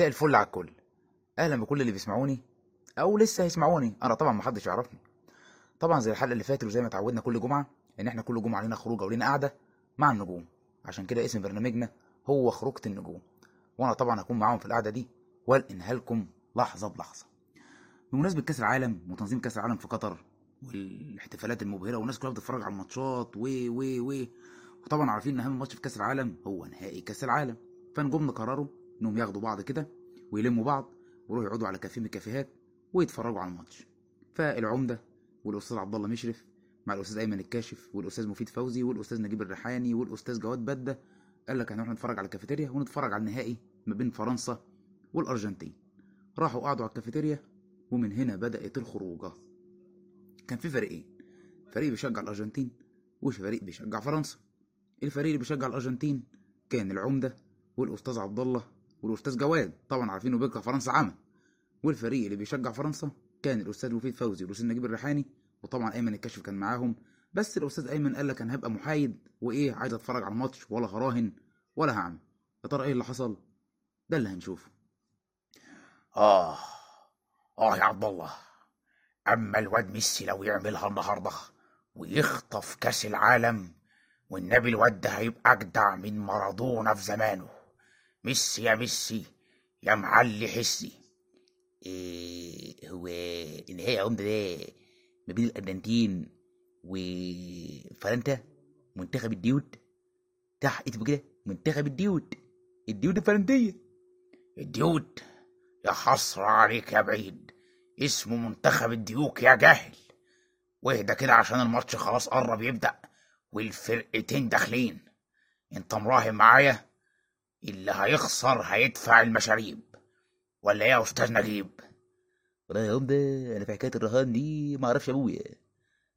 مساء الفل على الكل. أهلا بكل اللي بيسمعوني أو لسه هيسمعوني. أنا طبعا محدش يعرفني. طبعا زي الحلقة اللي فاتت وزي ما اتعودنا كل جمعة إن إحنا كل جمعة لينا خروجة ولينا قعدة مع النجوم. عشان كده اسم برنامجنا هو خروجة النجوم. وأنا طبعا هكون معاهم في القعدة دي والقنها لكم لحظة بلحظة. بمناسبة كأس العالم وتنظيم كأس العالم في قطر والاحتفالات المبهرة والناس كلها بتتفرج على الماتشات و و و وطبعا عارفين إن أهم ماتش في كأس العالم هو نهائي كأس العالم. فنجومنا قرروا انهم ياخدوا بعض كده ويلموا بعض ويروحوا يقعدوا على كافيه من الكافيهات ويتفرجوا على الماتش. فالعمدة والأستاذ عبد الله مشرف مع الأستاذ أيمن الكاشف والأستاذ مفيد فوزي والأستاذ نجيب الريحاني والأستاذ جواد بدة قال لك هنروح نتفرج على الكافيتيريا ونتفرج على النهائي ما بين فرنسا والأرجنتين. راحوا قعدوا على الكافيتيريا ومن هنا بدأت الخروجة. كان في فريقين فريق بيشجع الأرجنتين وفريق بيشجع فرنسا. الفريق اللي بيشجع الأرجنتين كان العمدة والأستاذ عبد الله والأستاذ جواد طبعا عارفينه بيكره فرنسا عمى والفريق اللي بيشجع فرنسا كان الأستاذ مفيد فوزي والأستاذ نجيب الريحاني وطبعا أيمن الكشف كان معاهم. بس الأستاذ أيمن قال لك أنا هبقى محايد وإيه عايز أتفرج على الماتش ولا هراهن ولا هعمل. يا ترى إيه اللي حصل؟ ده اللي هنشوفه. آه آه يا عبد الله. أما الواد ميسي لو يعملها النهاردة ويخطف كأس العالم والنبي الواد ده هيبقى أجدع من مارادونا في زمانه. ميسي يا ميسي يا معلي حسك. إيه هو النهائي يا عمده ده ما بين الأرجنتين وفرنسا منتخب الديود صح اسمه كده؟ منتخب الديود الديود الفرنسية. الديود يا حسرة عليك يا بعيد. اسمه منتخب الديوك يا جاهل. واهدى كده عشان الماتش خلاص قرب يبدأ والفرقتين داخلين. انت مراهن معايا؟ اللي هيخسر هيدفع المشاريب. ولا إيه يا أستاذ نجيب؟ والله يا عمدة أنا في حكاية الرهان دي ما أعرفش أبويا.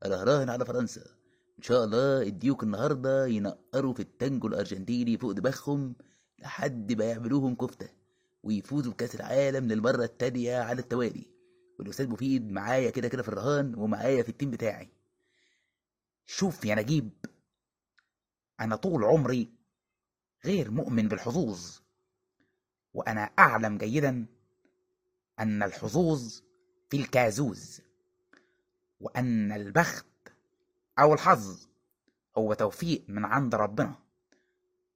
أنا هراهن على فرنسا. إن شاء الله الديوك النهارده ينقروا في التانجو الأرجنتيني فوق دماغهم لحد ما يعملوهم كفتة ويفوزوا بكأس العالم للمرة التانية على التوالي. والأستاذ مفيد معايا كده كده في الرهان ومعايا في التيم بتاعي. شوف يا نجيب أنا طول عمري غير مؤمن بالحظوظ. وأنا أعلم جيدا أن الحظوظ في الكازوز وأن البخت أو الحظ هو توفيق من عند ربنا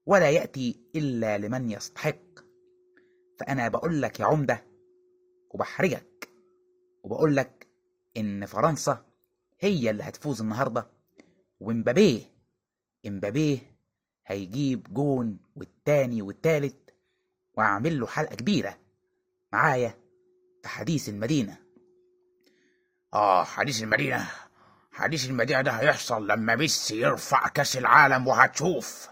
ولا يأتي إلا لمن يستحق. فأنا بقول لك يا عمدة وبحرجك وبقول لك إن فرنسا هي اللي هتفوز النهارده ومبابيه إمبابيه هيجيب جون والتاني والتالت وأعمل له حلقة كبيرة. معايا في حديث المدينة. آه حديث المدينة. حديث المدينة ده هيحصل لما ميسي يرفع كأس العالم وهتشوف.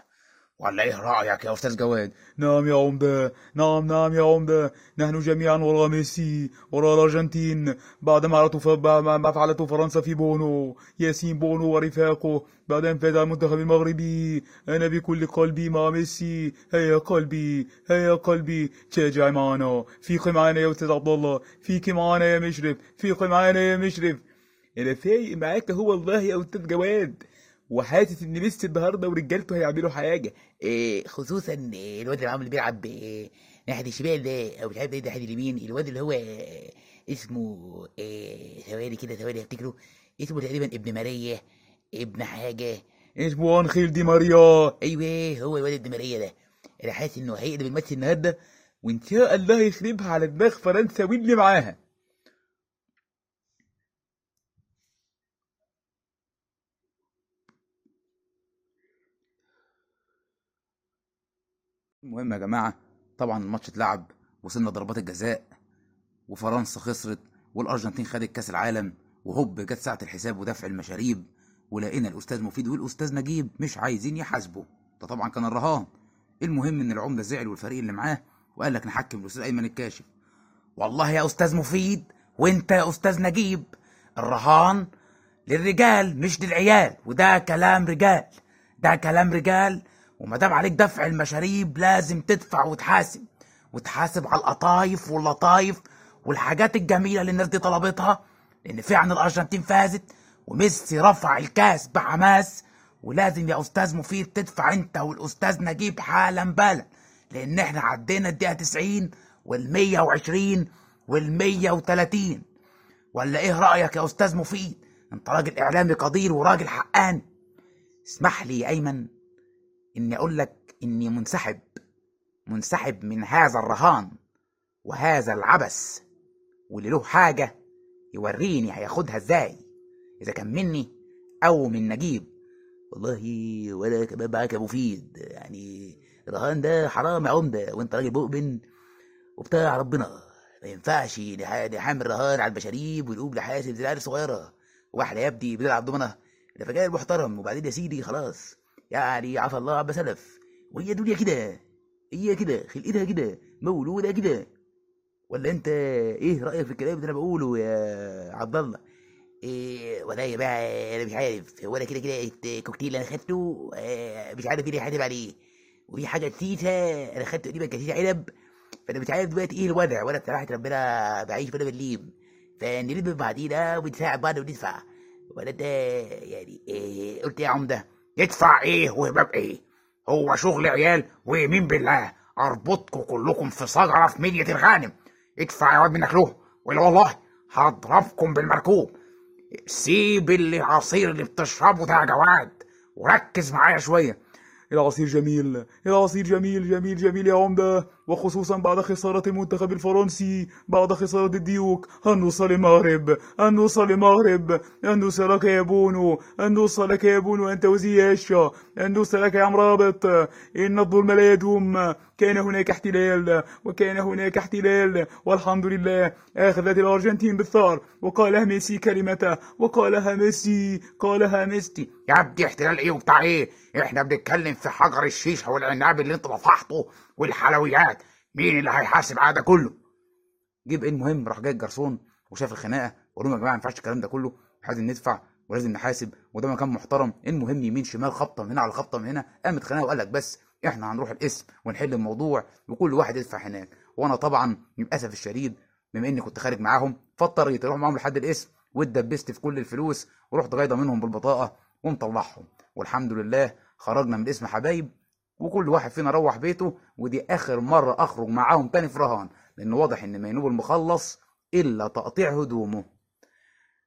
ولا إيه رأيك يا أستاذ جواد؟ نعم يا عمدة. نعم نعم يا عمدة. نحن جميعا وراء ميسي وراء الأرجنتين. بعد ما فعلته فرنسا في بونو. ياسين بونو ورفاقه. بعد على المنتخب المغربي. أنا بكل قلبي مع ميسي. هيا قلبي هيا قلبي. تشجع معنا. فيق معنا يا أستاذ عبد الله فيق معنا يا مشرف. فيق معنا يا مشرف. أنا فايق معاك هو والله يا أستاذ جواد. وحاسس ان ميسي النهارده ورجالته هيعملوا حاجة. إيه خصوصا الواد اللي عامل بيلعب إيه ناحية الشمال ده أو مش عارف إيه ناحية اليمين. الواد اللي هو إيه اسمه إيه ثواني كده ثواني افتكره اسمه تقريبا ابن ماريا ابن حاجة. اسمه أنخيل دي ماريا. أيوه هو الواد ابن ماريا ده. أنا حاسس إنه هيقلب الماتش النهارده وإن شاء الله يخربها على دماغ فرنسا واللي معاها. المهم يا جماعة طبعا الماتش اتلعب وصلنا ضربات الجزاء وفرنسا خسرت والأرجنتين خدت كأس العالم وهوب جت ساعة الحساب ودفع المشاريب ولقينا الأستاذ مفيد والأستاذ نجيب مش عايزين يحاسبوا. ده طبعا كان الرهان. المهم إن العمده زعل والفريق اللي معاه وقال لك نحكم الأستاذ أيمن الكاشف. والله يا أستاذ مفيد وأنت يا أستاذ نجيب الرهان للرجال مش للعيال وده كلام رجال ده كلام رجال وما دام عليك دفع المشاريب لازم تدفع وتحاسب. وتحاسب على القطايف واللطايف والحاجات الجميلة اللي الناس دي طلبتها لأن فعلا الأرجنتين فازت وميسي رفع الكاس بحماس ولازم يا أستاذ مفيد تدفع أنت والأستاذ نجيب حالا بالا لأن إحنا عدينا الدقيقة 90 والمية وعشرين والمية وتلاتين. ولا إيه رأيك يا أستاذ مفيد؟ أنت راجل إعلامي قدير وراجل حقان اسمح لي يا أيمن. إني أقول لك إني منسحب منسحب من هذا الرهان وهذا العبث واللي له حاجة يوريني هياخدها إزاي. إذا كان مني أو من نجيب. والله ولا كمان معاك يا مفيد يعني الرهان ده حرام يا عمدة. وأنت راجل مؤمن وبتاع ربنا. ما ينفعش نح- نحامل رهان على المشاريب ونقوم نحاسب زي العيال الصغيرة. واحدة يا ابني بتلعب دومنه ده فجأة محترم وبعدين يا سيدي خلاص. يعني عفى الله عما سلف وهي الدنيا كده هي كده خلقتها كده مولودة كده. ولا انت إيه رأيك في الكلام اللي أنا بقوله يا عبد الله؟ إيه ولا بقى أنا مش عارف. هو أنا كده كده الكوكتيل أنا خدته آه، مش عارف مين اللي حاتب عليه. وفي حاجة نسيتها أنا خدت تقريبا كتير عنب. فأنا مش عارف دلوقتي إيه الوضع. ولا بصراحة ربنا بعيش وأنا بنليم فنلم بعضينا ونساعد بعض وندفع. ولا انت يعني إيه قلت إيه يا عمدة؟ يدفع إيه وهباب إيه؟ هو شغل عيال ويمين بالله. أربطكم كلكم في صجرة في مية الغانم. ادفع يا واد منك له. ولا والله هضربكم بالمركوب. سيب اللي عصير اللي بتشربه ده يا جواد. وركز معايا شوية. العصير جميل العصير جميل جميل جميل يا عمدة. وخصوصا بعد خسارة المنتخب الفرنسي بعد خسارة الديوك هنوصل المغرب هنوصل المغرب هنوصل لك يا بونو هنوصل لك يا بونو أنت وزياشة هنوصل لك يا عم مرابط. إن الظلم لا يدوم. كان هناك احتلال وكان هناك احتلال. والحمد لله أخذت الأرجنتين بالثار. وقالها ميسي كلمته وقالها ميسي قالها ميسي. يا ابني احتلال إيه وبتاع إيه؟ إحنا بنتكلم في حجر الشيشة والعناب اللي أنت طفحته والحلويات. مين اللي هيحاسب على ده كله؟ جيب إيه المهم؟ راح جاي الجرسون وشاف الخناقة. وقال لهم يا جماعة ما ينفعش الكلام ده كله. لازم ندفع ولازم نحاسب. وده مكان محترم. المهم يمين شمال خبطة من هنا على خبطة من هنا؟ قامت خناقة وقال لك بس إحنا هنروح القسم ونحل الموضوع وكل واحد يدفع هناك. وأنا طبعا للأسف الشديد بما إني كنت خارج معاهم فاضطريت أروح معاهم لحد القسم واتدبست في كل الفلوس ورحت جايضه منهم بالبطاقة ومطلعهم. والحمد لله خرجنا من القسم حبايب. وكل واحد فينا روح بيته ودي آخر مرة أخرج معاهم تاني في رهان لأن واضح إن مينوب المخلص إلا تقطيع هدومه.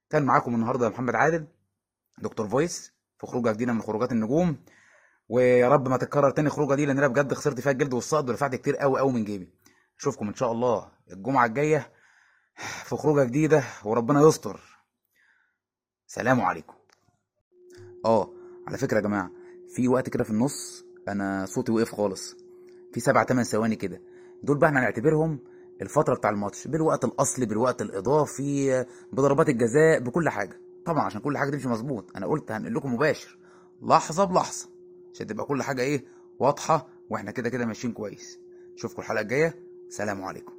كان معاكم النهارده محمد عادل دكتور Voice في خروجة جديدة من خروجات النجوم. ويا رب ما تتكرر تاني خروجة دي لأن أنا بجد خسرت فيها الجلد والسقط ودفعت كتير قوي قوي من جيبي. أشوفكم إن شاء الله الجمعة الجاية في خروجة جديدة وربنا يستر. سلام عليكم. آه على فكرة يا جماعة في وقت كده في النص أنا صوتي وقف خالص. في سبع تمن ثواني كده. دول بقى إحنا هنعتبرهم الفترة بتاع الماتش بالوقت الأصلي بالوقت الإضافي بضربات الجزاء بكل حاجة. طبعا عشان كل حاجة تمشي مظبوط. أنا قلت هنقل لكم مباشر لحظة بلحظة عشان تبقى كل حاجة إيه واضحة وإحنا كده كده ماشيين كويس. اشوفكم الحلقة الجاية. سلام عليكم.